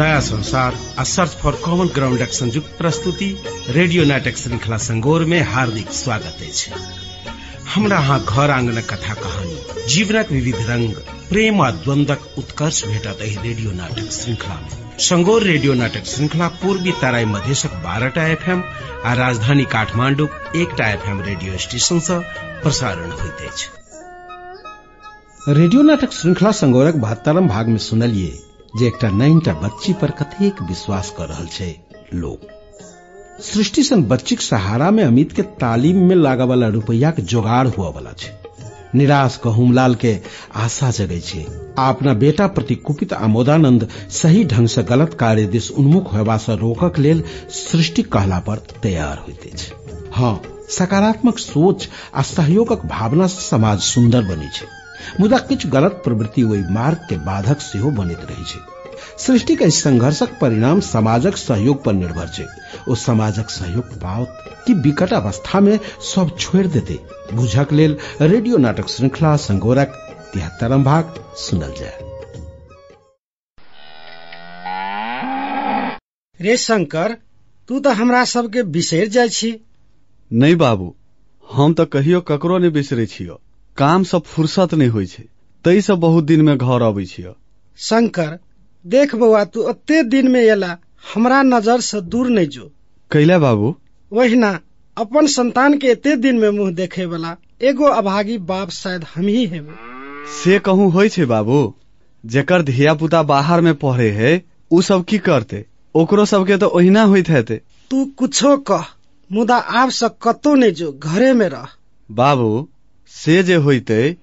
नया संसार आ सर्च फॉर कॉमन ग्राउंड संयुक्त प्रस्तुति रेडियो नाटक श्रृंखला संगोर में हार्दिक स्वागत अछि। हमरा अहाँ घर आंगन कथा कहानी जीवनक विविध रंग प्रेम आ द्वंद्वक उत्कर्ष भेटत एहि रेडियो नाटक श्रृंखला में। संगोर रेडियो नाटक श्रृंखला पूर्वी तराई मधेशक बारहटा एफएम आ राजधानी काठमांडूक एकटा एफएम रेडियो स्टेशन सँ प्रसारण होइत अछि। रेडियो नाटक श्रृंखला संगोरक बहत्तरम भाग में सुनलिए जे एकटा नैनटा बच्ची पर कतेक विश्वास कर रहल छै लोग सृष्टि सन बच्चीक सहारा में अमित के तालीम में लागा वाला रुपया के जोगाड़ हुआ वाला छै। निराश कहुमलाल के आशा जगै छै। आ अपना बेटा प्रति कुपित आमोदानंद सही ढंग से गलत कार्य दिस उन्मुख होयबा से रोकक लेल सृष्टि कहला पर तैयार होइत अछि। हाँ सकारात्मक सोच आ सहयोगक भावना से समाज सुंदर बनी छै। मुदा किछु गलत प्रवृत्ति ओहि मार्ग के बाधक सेहो बनैत रहै छै। सृष्टि के संघर्षक परिणाम समाजक सहयोग पर निर्भर छै। ओ समाजक सहयोग पाओत कि विकट अवस्था में सब छोड़ देते। बुझक लेल रेडियो नाटक श्रृंखला संगोरक तिहत्तरम भाग सुनल जाय। रे शंकर तू तो हमरा सबके बिसरि जाइ छी। नहीं बाबू हम तो कहियो ककरो नहीं बिसरे छियो। काम सब फुर्सत नहीं होइ छै। तई से बहुत दिन में घर अबै छियो। शंकर देख बौआ तू ओते दिन में एला हमरा नज़र से दूर नहीं जो। कैला बाबू? वहिना अपन संतान के एते दिन में मुँह देखे वाला एगो अभागी बाप शायद हम ही हेबे। से कहूँ होइ छै बाबू जेकर धिया पुता बाहर में पढ़े है उ सब की करते? ओकरो सबके तो ओहिना होइत हेते। तू कुछो कह मुदा आब से कतौ नहीं जो घरे में रह। बाबू से जे होइते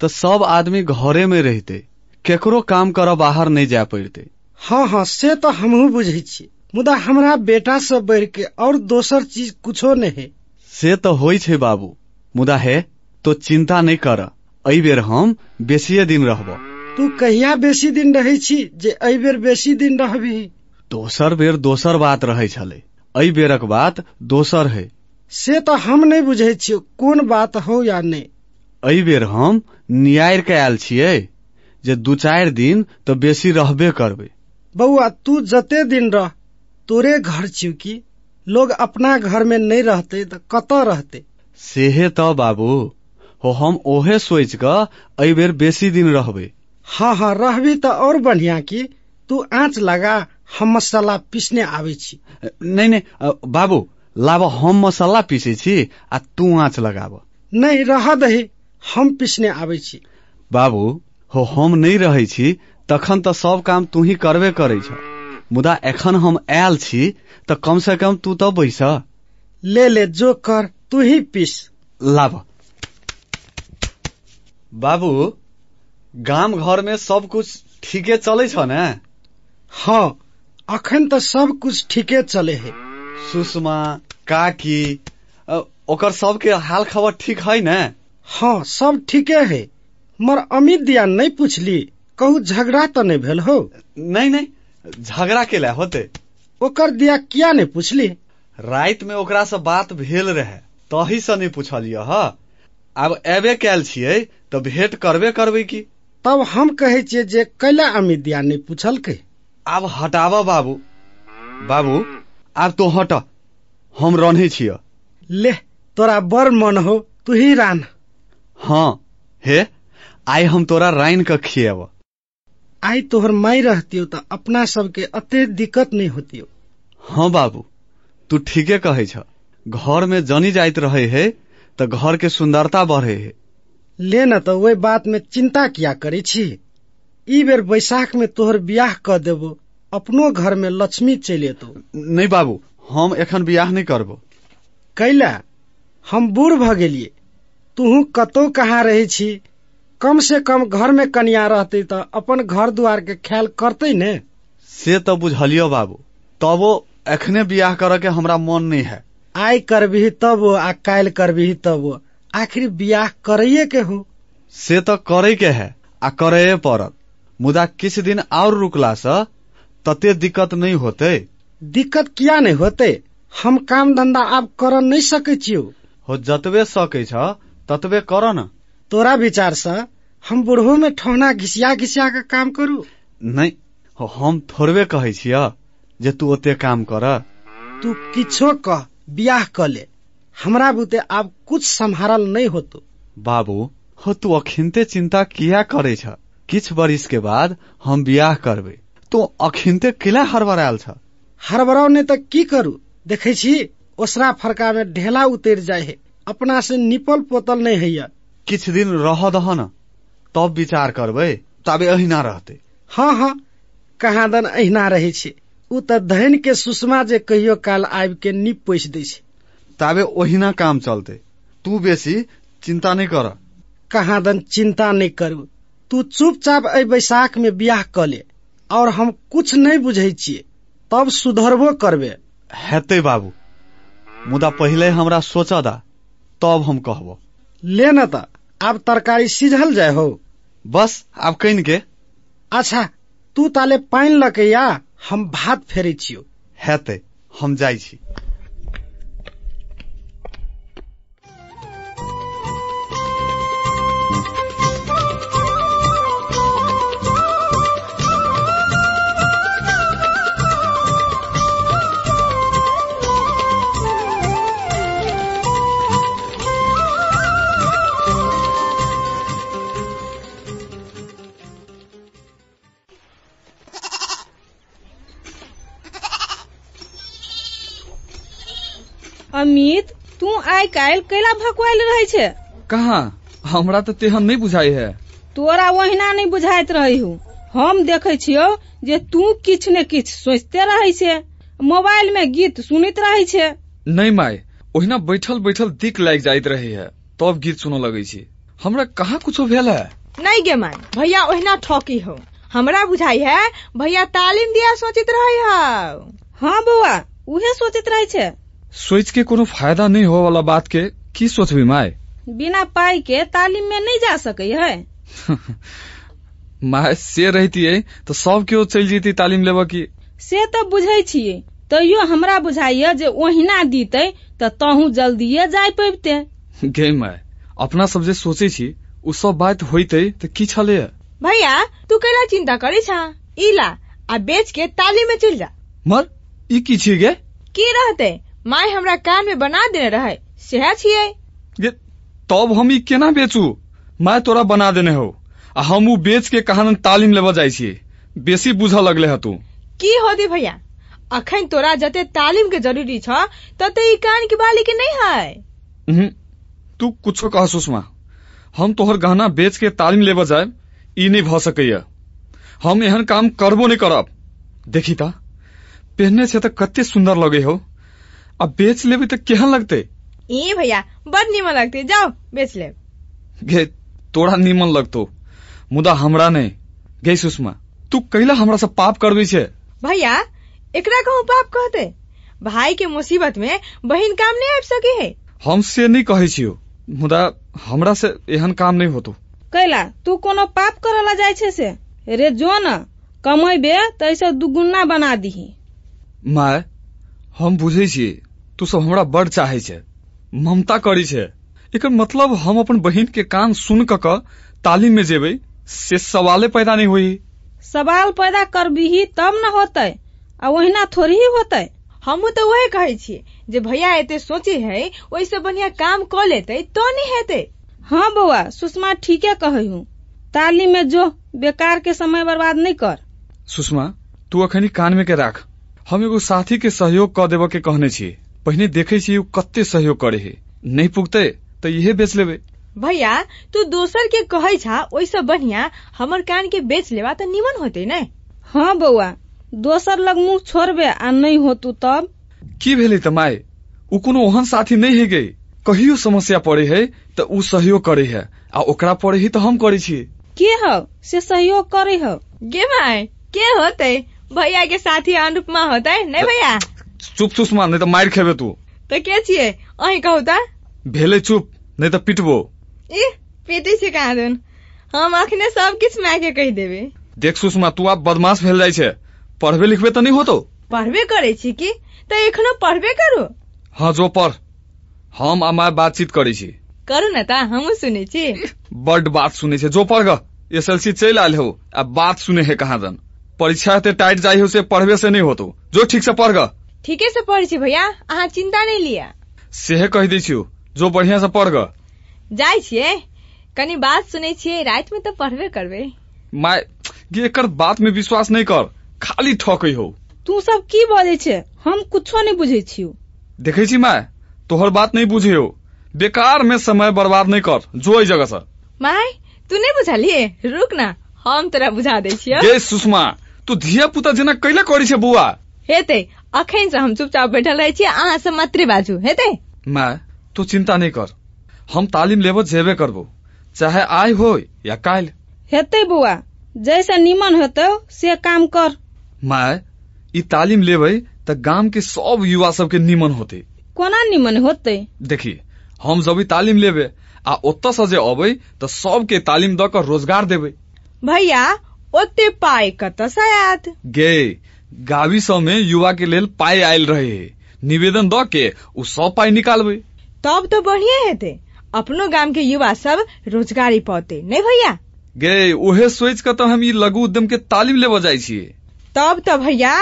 तो सब आदमी घरे में रहते केकरो काम कर बाहर नहीं जा पड़ते। हाँ हाँ से तो हमहू बुझे छी मुदा हमरा बेटा से बढ़ के और दोसर चीज कुछो नहीं। है से तो छै बाबू मुदा है तो चिंता नहीं कर एहि बेर हम बेसिये दिन रहब। तू कहिया बेसी दिन रहे छी जे बेर बेसी दिन रहबी दोसर बेर दोसर बात रहे छले बेरक बात दोसर है। से तो हम नहीं बुझे छियो कोन बात हो या नहीं एहि बेर हम नियार के आयल छियै जे दू चारि दिन तो बेसी रहबे करबै। बउआ तू जते दिन रह तोरे घर छियो की? लोग अपना घर में नहीं रहते तो कतऽ रहते? सेहे तो बाबू हो हम ओहे सोच क एहि बेर बेसी दिन रहबै। हाँ हाँ रहबी तो और बढ़िया की। तू आँच लगा हम मसाला पीसने आवे छी। नहीं नहीं बाबू लाब हम मसाला पीसे छी आ तू आँच लगाब। नहीं रह दही हम पीसने आवे छी। बाबू हो हम नहीं रहै छी तखन तऽ सब काम तू ही करबे करै छ। मुदा एखन हम आयल छी तऽ कम से कम तू तऽ बैस। ले ले जो कर तू ही पीस। लाब बाबू गाम घर में सब कुछ ठीके चलै छ ने? हाँ अखन तो सब कुछ ठीके चले है। सुषमा काकी ओकर सबके हाल खबर ठीक है न? हाँ सब ठीके है। मर अमित दिया नहीं पूछली कहू झगड़ा तो नहीं भेल हो? नहीं नहीं झगड़ा के लिए होते। ओकर दिया किया नहीं पूछली? रात में ओकरा से बात भेल रहे तही से नहीं पूछलिय ह? आब एबे कैल छियै तऽ भेंट करबे करबै की? तब हम कहे छे जे कैला अमित दिया नहीं पूछल के आब हटाब बाबू। बाबू आब तो हट हम रन्हे छिय। ले तोरा बड़ मन हो तू ही रान। हाँ हे आइ हम तोरा राइन के खिएब। आई तोहर माई रहतियो तो अपना सबके अते दिक्कत नहीं होतियो। हाँ बाबू तू ठीके कहै छ घर में जनी जाइत रहे है तऽ घर के सुंदरता बढ़े है। ले न तो वही बात में चिंता किया करे छी? ई बेर बैसाख में तोहर बियाह क देबो अपनो घर में लक्ष्मी चलि एतौ। नहीं बाबू हम एखन बियाह नहीं करबो। कैला हम बूढ़ भ गेलिए तूहू कतौ कहाँ रहे छी? कम से कम घर में कनिया रहते तो अपन घर द्वार के ख्याल करते ने। से तऽ बुझलियो बाबू तबो एखने बियाह करे के हमरा मन नहीं है आइ करबिही तब आ काल्हि करबिही तब। आखिर ब्याह करैये के हो से तो करे के है आ करे पड़त। मुदा किछ दिन और रुकला से तते दिक्कत नहीं होते। दिक्कत किया नहीं होते? हम काम धंधा आब कर नहीं सकै छियो। हो जतबे सकै छ ततबे कर न। तोरा विचार से हम बूढ़ो में ठौना घिसिया घिसिया के काम करू? नहीं हो हम थोड़बे कहै छिय जे तू ओते काम कर। तू किछो कह बियाह क ले। हमरा बुते आब कुछ संभारल नहीं होतो। बाबू हो तू अखिनते चिंता किया करे छ? किछ बरिस के बाद हम बियाह करबे। तू अखिनते किला हड़बड़ायल छ? हरबराव ने त की करू? देखे छी ओसरा फरका में ढेला उतर जाए है। अपना से निपल पोतल नहीं हैया किछ दिन रह दह न तब विचार करबै तबे अहिना रहते। हाँ हाँ कहाँ दन अहिना रहे छै। उ त धन के सुषमा जे कहियो काल आबि के निप पोस दै छै। तबे ओहिना काम चलते। तू बेसी चिंता नहीं कर। कहाँ दन चिंता नहीं करू। तू चुपचाप अ बैसाख में बियाह क ले और हम कुछ नहीं बुझे छिए तब सुधरबो करबे। हेतै बाबू मुदा पहिले हमरा सोच दा तब हम कहबो। ले न त आब तरकारी सिझल जाय हो। बस आब कइन के अच्छा तू ताले पानि लके या हम भात फेरै छियौ। हेतै हम जाइ छी। काल्हि कैला भकुआल रहे छै। कहाँ? हमरा तऽ तेहन नहि बुझाइ है। तोरा ओहिना नहि बुझाइत रही हूँ। हम देखे छियौ जे तू किछ ने किछ सोचते रहे छै। मोबाइल में गीत सुनैत रहे छै। नहि माय ओहिना बैठल बैठल दिक लागि जाइत रहे है। तब गीत सुनऽ लगै छी। हमरा कहाँ कुछो भेल है? नहीं गे माय भैया ओहिना ठोकी हो। हमरा बुझाई है भैया तालीम दिया सोचित रहे हो। हाँ बौआ उहे सोचैत रहे छै। सोच के कोनो फ़ायदा नहीं हो वाला बात के की सोचबी माय? बिना पाई के तालीम में नहीं जा सकै है। माय से रहितियै तो सब क्यों चल जैती तालीम लेबऽ की? से तऽ बुझै छियै तैयो हमरा बुझाइया जे ओहिना दीतै तऽ तहूँ जल्दिए जाय पैबते। गे माय अपना सब जे सोचे छी उ सब बात होइतै तऽ की छलै? भैया तू कैला चिंता करी छा इला आ बेच के ताली में चल जा। मर ई की छियै गे? की रहते? माय हमरा कान में बना देने रहे। सेह छियै? गे तब हम ई केना बेचू? माय तोरा बना देने हो। आ हम उ बेच के कहान तालीम लेबऽ जाइ छियै। बेसी बुझऽ लगले ह तू। की होती भैया? अखन तोरा जते तालीम के ज़रूरी छ तते ई कान के बाली के नहीं है। तू कुछो कह सुषमा। हम तोहर गहना बेच के तालीम लेबऽ जाए ई नहीं भ सकैया। हम एहन काम करबो नहीं करब। देखी ता पहनने से तो कते सुंदर लगे हो। अब बेच लेबे तो केहन लगते? ई भैया बड निमन लगते जाओ बेच ले। गे तोरा नीमन लगतो। मुदा हमरा नहीं। गे सुषमा तू कैला हमरा से पाप करबे छे? भैया एकरा कहूँ पाप कहते? भाई के मुसीबत में बहिन काम नहीं आबि सके है? हम से नहीं कहे छियो। मुदा हमरा से एहन काम नहीं होतो। कैला तू कोनो पाप करला जाइ छै से? रे जो न कमेबे तऽ ऐसे दुगुना बना दीही। माय हम बुझे छी तू सब हमरा बड़ चाहे छे। ममता करी छे। एकर मतलब हम अपन बहिन के कान सुन क क तालीम में जेबे से सवाले पैदा नहीं हुई। सवाल पैदा कर करबीही तब न होतै आ ओहिना थोड़ी ही होते। हमू तो वही कहे छे जे भैया एते सोची है ओइसे बढ़िया काम क लेते तो नहीं हेते। हाँ बौआ सुषमा ठीके कहै हूँ तालीम में जो बेकार के समय बर्बाद नहीं कर। सुषमा तू अखनी कान में के राख। हम एगो साथी के सहयोग क देबऽ के कहने छी। पहिने देखे छी उ कते सहयोग करे है। नहीं पुगते तो इहे बेच लेबे। भैया तू दोसर के कहे छा ओइसे बढ़िया हमर कान के बेच लेवा तो निमन होते न? हाँ बौआ दोसर लग मुंह छोड़बे आ नहीं होतू तब। की भेलै त माय? उ कोनो ओहन साथी नहीं है गई कहियो समस्या पड़े है तो उ सहयोग करे है आ ओकरा पड़े है तो हम करे छी। के हो से सहयोग करे हो। गे माय के होते? भैया के साथी अनुपमा होते नहीं भैया? चुप सुषमा नहीं तो मार खेबे तू। तो के छिए अही कहू त? भेले चुप नहीं तो पिटबो। ए पेटे से कहाँ दुन हम अखने सब किछ माय के कह देबे। देख सुषमा तू आब बदमाश भेल जाइ छै। पढ़बे लिखबे तो नहीं होतो। पढ़बे करे छी की? तो एखनो पढ़बे करू? हाँ जो पढ़। हम आ माय बातचीत करे छी। करू न त हमू सुने छी। बड बात सुने छै। जो पढ़ ग एस एल सी चलि आयल हो आ बात सुने है कहाँ जन। परीक्षा एते टाइट जाइ हो से पढ़बे से नहीं होतो। जो ठीक से पढ़ ग। ठीके से पढ़ छी भैया। अहाँ चिंता नहीं लिया। सेहे कह दै छियो जो बढ़िया से पढ़ ग जाइ छियै? कनी बात सुनै छियै राति में तो पढ़बे करबै। माय ये एकर बात में विश्वास नहीं कर। खाली ठकै हो। तू सब की बजै छे? हम कुछो नहीं बुझै छियो। देखे छी माय तोहर बात नहीं बुझे हो। बेकार में समय बर्बाद नहीं कर जो जगह से। माय तू नहीं बुझलिए रुक ना हम तोरा बुझा दै छियौ। गे सुषमा तू धिया पुता जेना कैले करै छे बौआ। हेतै अखन से हम चुपचाप बैठल रहै छियै अहाँ सब मात्रे बाजू हेतै? माय तू चिंता नहीं कर। हम तालीम लेबो जेबे करबो। चाहे आय हो या काल्हि हेतै बुआ जैसे निमन होतौ से काम कर। माय ई तालीम लेबै त गाम के सब युवा सबके निमन होते। कोना निमन होतै? देखी हम जब ई तालीम लेबै आ ओतऽ से जे अबै त सबके तालीम द क रोज़गार देबै। भैया ओते पाइ कतऽ से आयत? गे गावी सब में युवा के लेल पाई आयल रहे। निवेदन द के उ सब पाई निकालबै। तब तो बढ़िया हेतै। अपनो गाम के युवा सब रोजगारी पौते नहीं भैया? गे उहे सोच क तो हम ई लघु उद्यम के तालीम जाइ छियै। तब तो भैया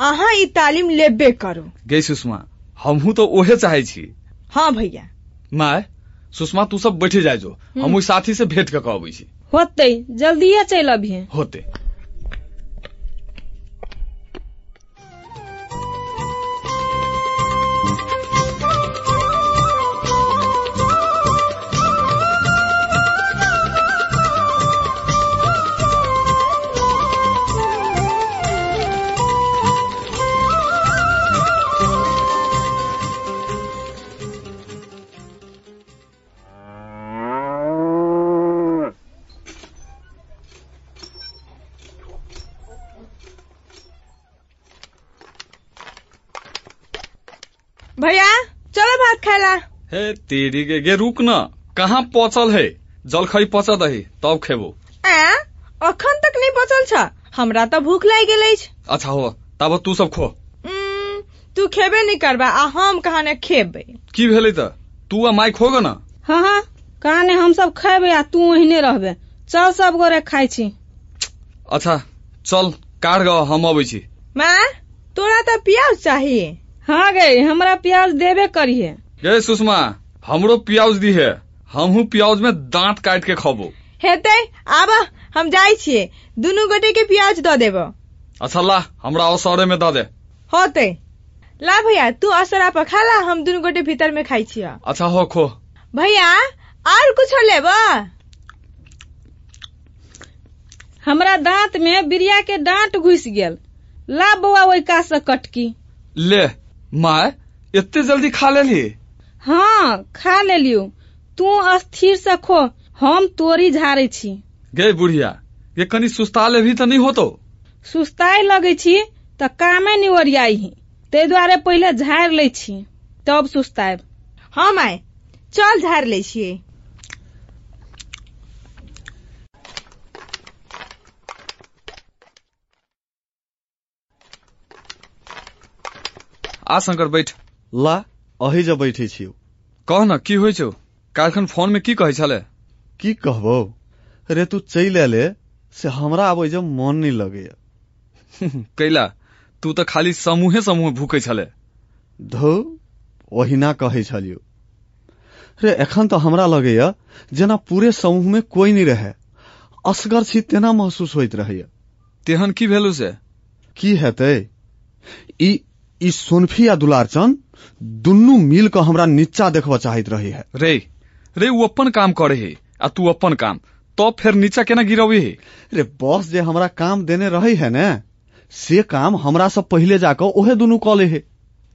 अहाँ ई तालीम लेबे करू। गे सुषमा हमहू तो ओहे चाहे छी। हाँ भैया। माय सुषमा तू सब बैठे जाय जो। हम ओहि साथी से भेंट क के अबै छी। होतै जल्दिए चलि अबिहे। होते। भैया चलो भात खाएला हे तेरी के गे रुक न। कहाँ पचल है? जलखै पचत है तब खेबो। आ अखन तक नहीं बचल छ? हमरा तो भूख लागि गेल अछि। अच्छा हो तब तू सब खो। तू खेबे नहीं करबा आ हम कहा ने खेबै। की भेलै त? तू आ माइक हो ग न? हाँ हाँ कहा ने हम सब खेबै आ तू ओहिने रहबे। चल सब गोरे खाइ छी। अच्छा चल काट ग हम अबै छी। माँ तोरा तो प्याज चाहिए हाँ गे हमारा प्याज देवे करिए गे सुषमा हमरो प्याज दी है हमहू प्याज में दांत काट के खबो। हेतै आब हम जाइ छियै दुनू गोटे के प्याज दऽ देब। अच्छा ला हमरा असरे में द दे। होतै। ला भैया तू असरा पर खा ला हम दुनू गोटे भीतर में खाई छियै। अच्छा हो खो। भैया और कुछो लेब? हमरा दांत में बिरिया के डांट घुस गेल। ला बौआ ओहि कात से कटकी। ले माय इतने जल्दी खा लेली हाँ खा लेलियो तू अस्थिर से खो हम तोरी झारे छी। गे बुढ़िया ये कनी सुस्ता ले भी तो नहीं होतो? सुस्ताई लगे छी तऽ कामे नहि ओरियाई ते दुआरे पहिले झाड़ि ले छी। तब सुस्तायब हम आए चल झाड़ ले छियै। आ शंकर बैठ। ला अही जे बैठे छियौ। कह न की होइ छौ? काल्हिखन फोन में की कहै छले? की कहबो? रे तू चलि एले से हमरा आब जे मन नहीं लगैया कैला तू तऽ खाली समूहे समूह भूकै छले। धो ओहिना कहै छलियो। रे एखन तऽ हमरा लगैया जेना पूरे समूह में कोई नहीं रहे। असगर छी तेना महसूस होइत रहैया तेहन की भेलू से? की हेतै? ई ई सोनफी आ दुलारचंद दुनू मिल क हमरा नीचा देखबा चाहैत रही है। रे रे उ अपन काम करे है आ तू अपन काम। तब फिर नीचा केना गिरबी है? रे बॉस जे हमरा काम देने रही है ने से काम हमरा से पहिले जाकर ओहे दुनू कऽ ले है।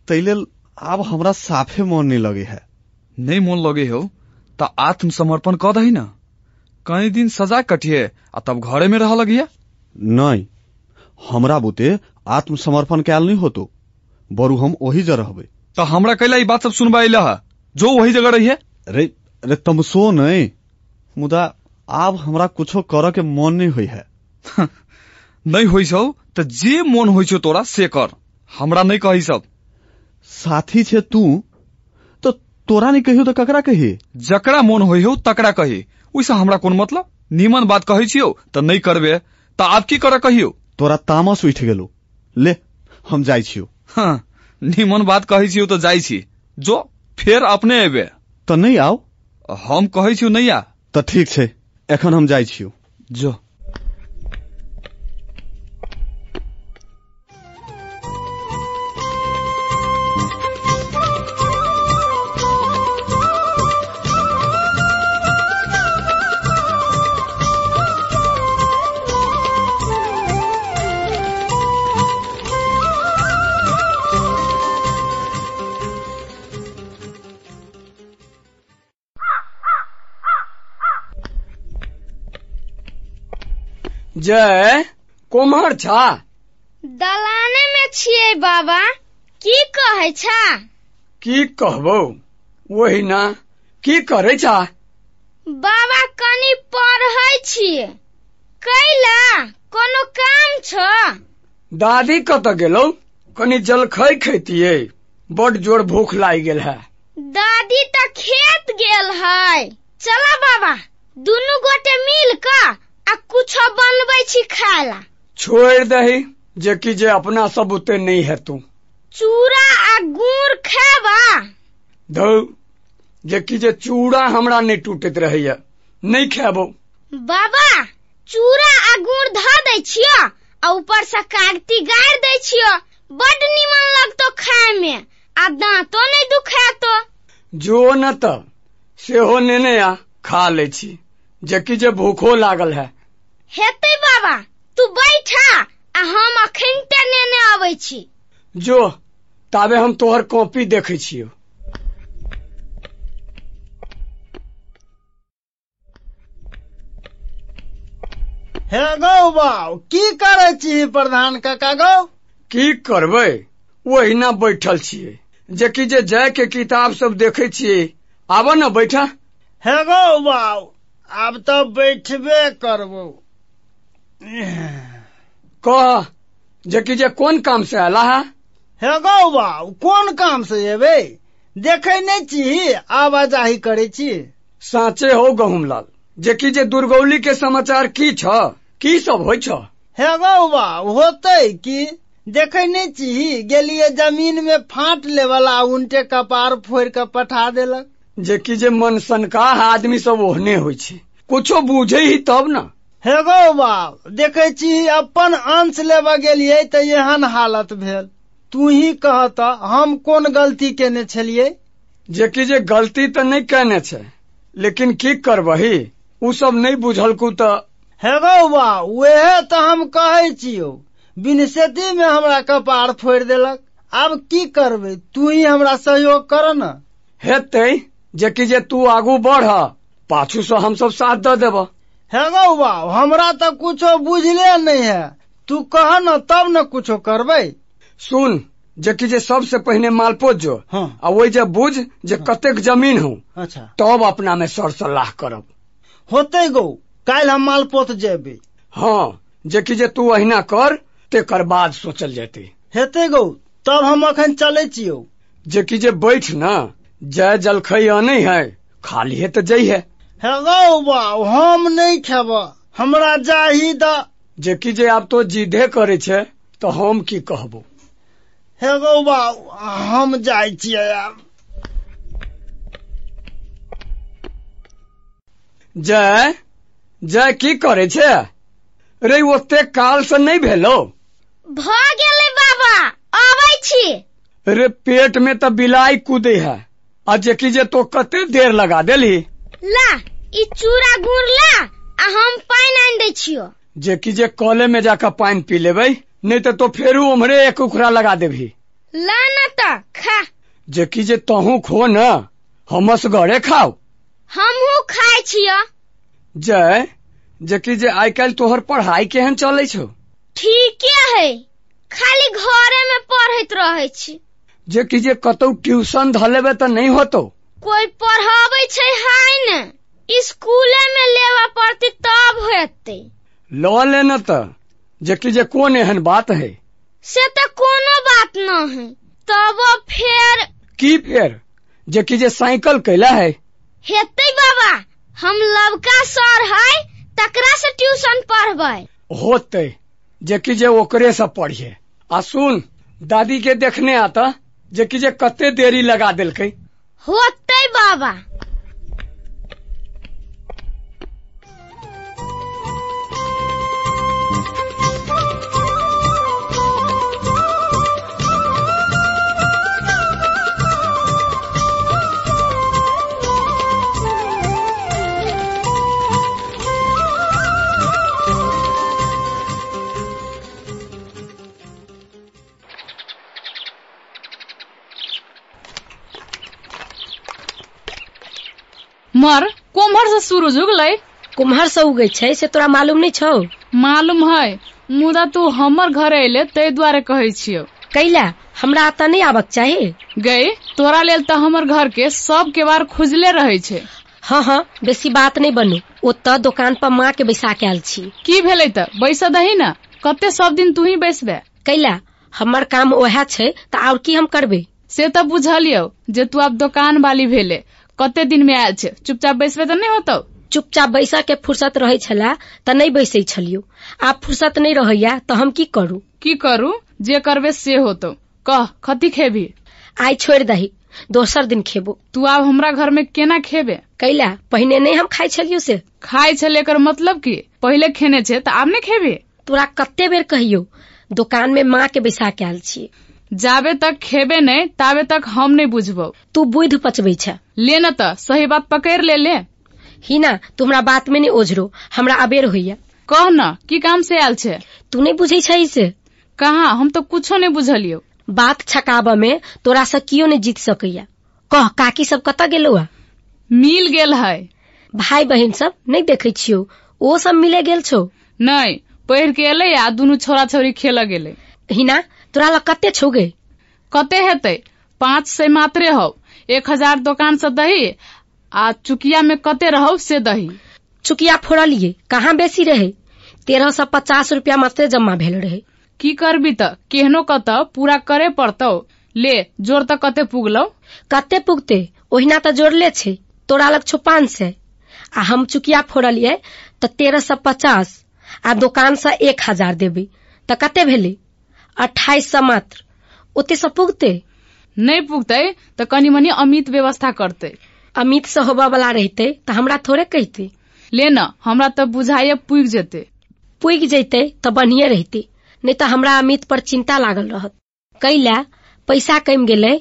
ताहि लेल आब हमरा साफे मन नहीं लगे है। नहीं मोन लगे हो त आत्मसमर्पण क दही न। कई दिन सजा कटिए आ तब घरे में रह लगिया? नहीं हमरा बुते आत्मसमर्पण कैल नहीं होतो। बरु हम ओही जे रहबै। तो हमरा कैला ई बात सब सुनबा अइला है जो वही जगह रही है रे रे तमसो नहीं मुदा आब हमरा कुछो करऽ के मन नहीं होई है। नहीं होइ छौ त जे मोन होइ छौ तोरा से कर। हमरा नहीं कही सब। साथी छे तू तो तोरा नहीं कहियो तो ककरा कही? जकरा मोन होइ हो तकरा कही। ओइसे हमरा कोन मतलब? नीमन बात कहै छियौ त नहीं करबे। त आब की कर कहियो? तोरा तामस उठि गेलो। ले हम जाइ छियौ। हाँ निमन बात कहै छियौ तऽ जाइ छी। जो फेर अपने एबे। तऽ नहि आउ। हम कहै छियौ आ तऽ ठीक छै एखन हम जाइ छियौ। जो। जय कोम्हर छा दलाने में छियै बाबा। की कहै छा? की कहबो? वही ना। की करे छा? बाबा कनी पढ़ै छियै कैला कोनो काम छ? दादी कत गेलौ? कनी जलखै खैतियै। बड ज़ोर भूख लागि गेल है। दादी तऽ खेत गेल है। चला बाबा दुनू गोटे मिल कऽ आ कुछो बनबै छी खाय ला छोड़ दही जे कि जे अपना सब बुते नहीं है तू चूड़ा आ गुड़ खेबा धौ जे कि जे चूड़ा हमरा नहीं टूटैत रहैया नहीं खेबो बाबा चूड़ा आ गुड़ धऽ दै छियो आ ऊपर से कागती गाड़ि दै छियो। बड निमन लगतो खाय में आ दांतो नहीं दुखातो जो न त सेहो नेने आ खा ले छी। जे कि जे भूखो लागल है। हेतै बाबा तू बैठा आ हम अखनते नेने अबै छी। जो ताबे हम तोहर कॉपी देखै छियौ। हे गौ बाऊ की करे छी प्रधान काका गौ? की करबै? ओहिना बैठल छियै। जे कि जे जय के किताब सब देखै छियै। आबऽ न बैठा। हे गौ बाऊ आब तऽ बैठबे करबो। कह जे कि जे कोन काम से आला है? हे गौ बाऊ कोन काम से एबै देखै नहि छी आवाजाही करे छी साचे हो गहुमलाल जे कि जे दुर्गौली के समाचार की छ की सब होइ छ? हे गौ बाऊ होतै की देखै नहि छी गेलिए ज़मीन में फाट ले वाला उनटे कपार फोड़ के पठा देलक। जे कि जे मन सनकाह आदमी सब ओहने होइ छै। कुछो बूझे ही तब न। हे गौ बाऊ देखै छी अपन अंश लेबऽ गेलियै तऽ एहन हालत भेल। तू ही कह तऽ हम कोन गलती केने छलियै? जे कि जे गलती तऽ नहीं कहने छै लेकिन की करबही? उ सब नहीं बुझलकू तऽ। हे गौ बाऊ उहे तऽ हम कहै छियौ बिनसेती में हमरा कपार फोड़ि देलक। आब की करबै? तू ही हमरा सहयोग कर न। हेतै जे कि जे तू आगू बढ़ पाछू से हम सब साथ दऽ देब हे गौ बाऊ हमरा तऽ कुछो बुझले नहीं है। तू कह न तब न कुछो करबै। सुन जे जे सबसे पहिने मालपोत जो हाँ। आ वही जे बुझ जे हाँ। कतेक ज़मीन हो अच्छा। तब अपना में सर सलाह करब। होतै गौ काल्हि हम मालपोत जेबै। हाँ जे कि जे तू अहिना कर तेकर बाद सोचल जेतै। हेतै गौ तब हम अखन चलै छियौ। जे जे बैठ न जय जलखै आनै है खाली है तऽ जई है हे गौ बाऊ हम नहीं खेब। हमरा जाही द। जे कि जे आब तो जिदे करे छै तऽ हम की कहबो? हे गौ बाऊ हम जाइ छियै आब। जय जय की करे छै? रे ओते काल से नहीं भेलो। भ गेलै बाबा अबै छी। रे पेट में तऽ बिलाई कूदे है। आ जे कि जे तो कते देर लगा देली? ला ई चूड़ा गुड़ ला आ हम पानि आनि दै छियो। जे कि जे कले में जाकर पानी पी लेबै नहीं तो, तो फेरू उम्हरे एक उखरा लगा देभी ला न तऽ खा। जे कि जे तहू खो न हमस घरे खाओ हमहू खाइ छियो। जय जे कि जे आइ काल्हि तोहर पढ़ाई केहन चलै छौ? ठीके है खाली घरे में पढ़ैत रहै छी। जे कि जे कतौ ट्यूशन धऽ लेबै तऽ नहीं होतो। कोई पढ़ाबै छै हाय ने स्कूले में लेवा पड़ती तब हेतै ले न तऽ जे कि जे कोन एहन बात है? से तऽ कोनो बात न है तब फेर की फेर? जे कि जे साइकिल कैला है। हेतै बाबा हम लवका सर है तकरा से ट्यूशन पढ़बै। होते जे कि जे ओकरे से पढ़िए। आ सुन दादी के देखने आता जे कि जे कते देरी लगा देलकै। होते बाबा मर कुम्हर से सूरज उगलै कुम्हर से उगै छै से तोरा मालूम नहीं छौ। मालूम है मुदा तू हमर घर अयले ताहि दुआरे कहै छियौ। कैला हमरा एतऽ नहीं आबक चाही। गई तोरा लेल तऽ हमर घर के सब केवार खुजले रहै छै। हाँ हाँ बेसी बात नहीं बनू। ओतऽ दुकान पर माँ के बैसा के आयल छी। की भेलै तऽ? बैस दही न? कते सब दिन तू ही बैसबे कैला हमर काम ओहे छै तऽ और की हम करबै? से तऽ बुझलियौ जे तू आब दोकान वाली भेले। कते दिन में आयल छै? चुपचाप बैसबे तऽ नहीं होतौ? चुपचाप बैसा के फुर्सत रहे छला तऽ नहीं बैसे छलियो। आब फुर्सत नहीं रहैया तऽ हम की करू? की करू? जे करबे से होतौ। कह कथी खेबी आइ छोड़ दही दोसर दिन खेबो। तू आब हमरा घर में केना खेबे? कैला पहिने नहीं हम खाइ छलियो से। खाइ छले एकर मतलब की? पहिले खेने छै तऽ आब नहीं खेबे तोरा कते बेर कहियो दुकान में माँ के बैसा के आयल छियै। जाबे तक खेबे नहीं ताबे तक हम नहीं बुझबौ। तू बुध पचबै छ। ले न सही बात पकड़ ले ले। ही ना तू बात में नहीं ओझरो हमरा अबेर होइया। कह न की काम से आयल छै? तू नहीं बुझे छै से कहाँ? हम तो कुछो नहीं बुझलियो। बात छकाबा में तोरा से कियो नहीं जीत सकैया। कह काकी सब कत गेलौ मिल गेल है। भाई बहन सब नहीं देखे छियो। ओ सब मिले गेल छौ? नहीं पढ़ के एले आ दुनू छोरा छोरी खेल गेले। हिना तोरा लग कते छौ गे कते हेतै? पाँच सय मात्रे हौ। एक हज़ार दोकान से दही आ चुकिया में कते रहौ से दही? चुकिया फोड़लिए कहाँ बेसी रहे? तेरह सौ पचास रुपया मात्रे जमा भेल रहे। की करबी त? केहनो कत पूरा करे पड़तौ। ले ज़ोर त कते पुगलौ? कते पुगते? ओहिना त जोड़ले छै। तोरा लग छौ पाँच सय आ हम चुकिया फोड़लिए त तेरह सौ पचास आ दोकान से एक हज़ार देबै। त कते भेलै? अठाइस सौ मात्र। ओते से पुगते? नहीं पुगतै त कनी मनी अमित व्यवस्था करते। अमित से होबा वाला रहते त हमरा थोड़े कहते। ले न हमरा त बुझाइए पुग जेते। पुग जैते त बढ़िया रहते। नहीं तो हमरा अमित पर चिंता लागल रहत। कैला पैसा कम गेले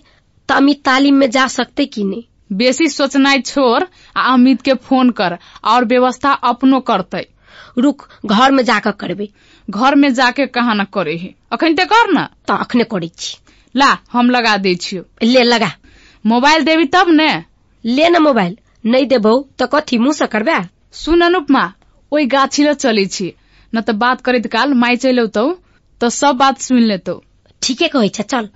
तो अमित तालीम में जा सकते की नहीं बेसी सोचनाइ छोड़ आ अमित के फ़ोन कर और व्यवस्था अपनो करते। रुक घर में जाकर करबे। घर में जाके कहा न करे है अखन ते कर न। त अखने करै छी। ला हम लगा दै छियो। ले लगा। मोबाइल देवी तब ने। ले न मोबाइल। नहीं देबौ त कथी मुंह से करबे। सुन अनुपमा ओई गाछी ल चली छी। न त बात करैत काल माई चलि औतौ। त सब बात सुन लेतौ। ठीके कहै छ चल।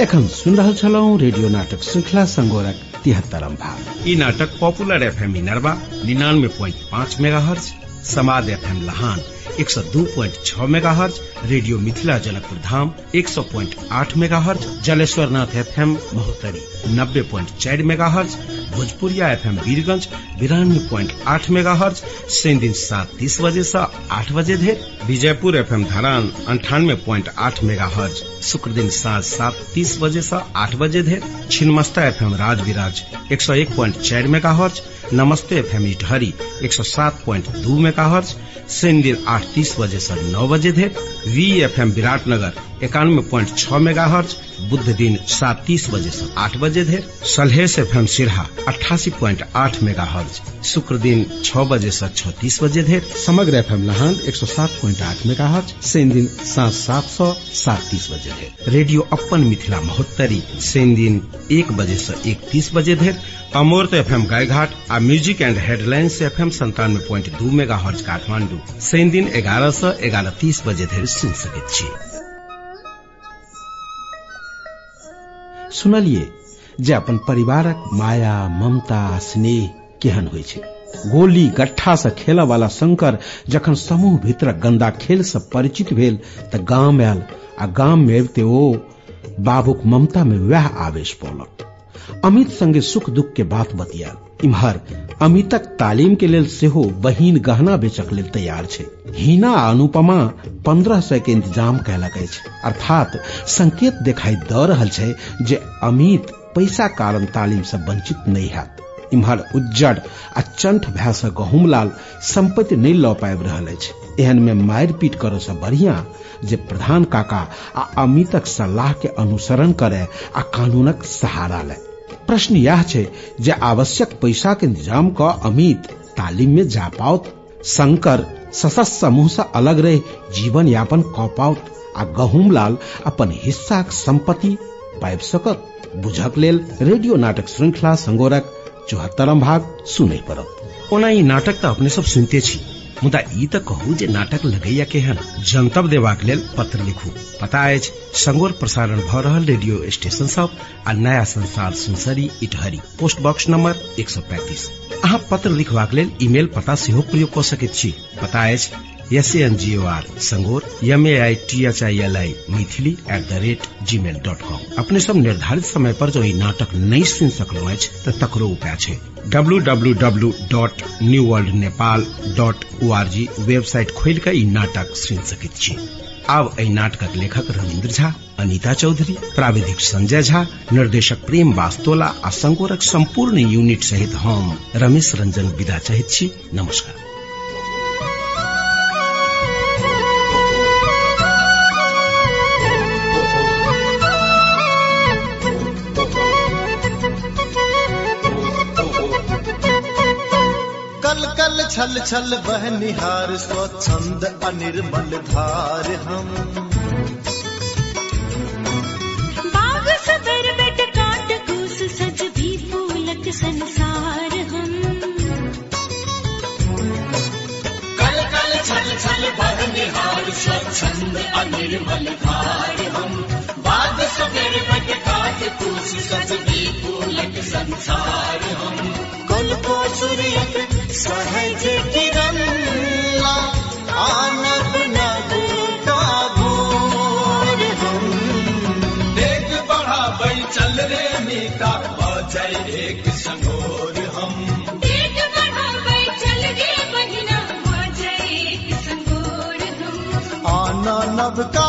एखन सुन रहल छलौं रेडियो नाटक श्रृंखला संगोरक। तिहत्तरम भाग। ई नाटक पॉपुलर एफ़ एम इनरवा, निन्यानवे प्वाइंट पाँच मेगा हर्ज एफ़ एम लहान। एक सौ दो प्वाइंट छह mega hertz radio Mithila Janakpur Dham एक सौ प्वाइंट आठ mega hertz F M Mahottari नब्बे प्वाइंट चार megahertz Bhojpuriya F M Birgunj बिरानवे point आठ मेगा हर्ज शनि दिन सात तीस बजे से आठ बजे धरि विजयपुर एफ़ एम धरान अंठानवे प्वाइंट आठ मेगा हर्ज शुक्र दिन साँझ सात तीस बजे से आठ बजे धरि Chhinnamasta F M Rajbiraj एक सौ एक प्वाइंट चार मेगा हर्ज नमस्ते एफ़ एम इटहरी एक सौ सात प्वाइंट दू मेगा हर्ज शनि दिन आठ तीस बजे से नौ बजे धरि वी एफ़ एम विराटनगर इक्यानवे प्वाइंट छह मेगा हर्ज बुध दिन सात तीस बजे से आठ बजे धरि सलहेस एफ़ एम सिरहा अट्ठासी प्वाइंट आठ मेगा हर्ज शुक्र दिन छह बजे से छह तीस बजे धरि समग्र एफ़ एम लहान एक सौ सात प्वाइंट आठ मेगा हर्ज शनि दिन सात सात सौ सात तीस बजे धरि रेडियो अपन मिथिला महोत्तरी शनि दिन एक बजे से एक तीस बजे धरि अमूर्त F M Gaighat uh music and headlines F M संतानवे प्वाइंट दू मेगा हर्ज काठमांडू। शनि दिन एगारह से एगारह तीस बजे धरि सुनि सकैत छी। सुनलिए जे अपन परिवारक माया, ममता, स्नेह केहन होइ छै। गोली गट्ठा से खेलऽ वाला शंकर जखन समूह भीतरक गंदा खेल से परिचित भेल त गाम आयल आ गाम में अबिते ओ बाबूक ममता में वएह आवेश पौलक। अमित संगे सुख दुख के बात बतिया। इम्हर, अमितक तालीम के लेल सेहो बहिन गहना बेचक लेल तैयार छै। हीना अनुपमा पंद्रह सौ के इंतज़ाम कयलक अछि। अर्थात, संकेत दिखाई द रहल छै जे अमित पैसा कारण तालीम से वंचित नहीं हैत। इम्हर उज्जड़ आ चंठ भय से गहुमलाल संपत्ति नहीं लऽ पाबि रहल अछि। एहन में मारि पीट करऽ से बढ़िया जे प्रधान काका आ अमितक सलाह के अनुसरण करे आ कानूनक सहारा ले प्रश्न यह छै जे आवश्यक पैसा के इंतज़ाम क अमित तालीम में जा पाओत, शंकर सशस्त्र समूह से अलग रहे, जीवन यापन क पाओत, आ गहुमलाल अपन हिस्सा संपत्ति पाबि सकत, बुझक लेल रेडियो नाटक श्रृंखला संगोरक चौहत्तरम भाग सुनै पड़त। ओना नाटक तऽ अपने सब सुनते छी। मुदा ई तऽ कहू जे नाटक लगैया केहन? जनतब देबाक लेल पत्र लिखू। पता अछि संगोर प्रसारण भऽ रहल रेडियो स्टेशन सब आ नया संसार Sunsari Itahari. Post box number एक सौ पैंतीस। अहाँ पत्र लिखबाक लेल ईमेल पता सेहो प्रयोग कऽ सकैत छी। पता अछि S N G O R Sangor M A I T H I L I Maithili at the rate G mail dot com अपने सब निर्धारित समय पर जो नाटक नहीं सुन सकलहुँ अछि तऽ तकरो उपाय छै जी वेबसाइट खोलि कऽ ई नाटक सुनि सकैत छी आब एहि नाटकक लेखक रविन्द्र झा अनीता चौधरी प्राविधिक संजय झा निर्देशक प्रेम वास्तोला आ संगोरक संपूर्ण यूनिट सहित हम रमेश रंजन विदा चाहैत छी नमस्कार छल छल निहार स्वच्छंद अनिर्मल धार हम। बाग सबर बेट काट कूस सज भी फूलक संसार हम। कल कल छल निहार स्वच्छंद अनिर्मल धार हम। बाग सबर बेट काट कूस सज भी फूलक संसार हम। कल को सूर्यक सहज किरण आनब नभ का भोर हम। देख बढ़ाबै चल रे मीता बजै एक संगोर हम। आना नव का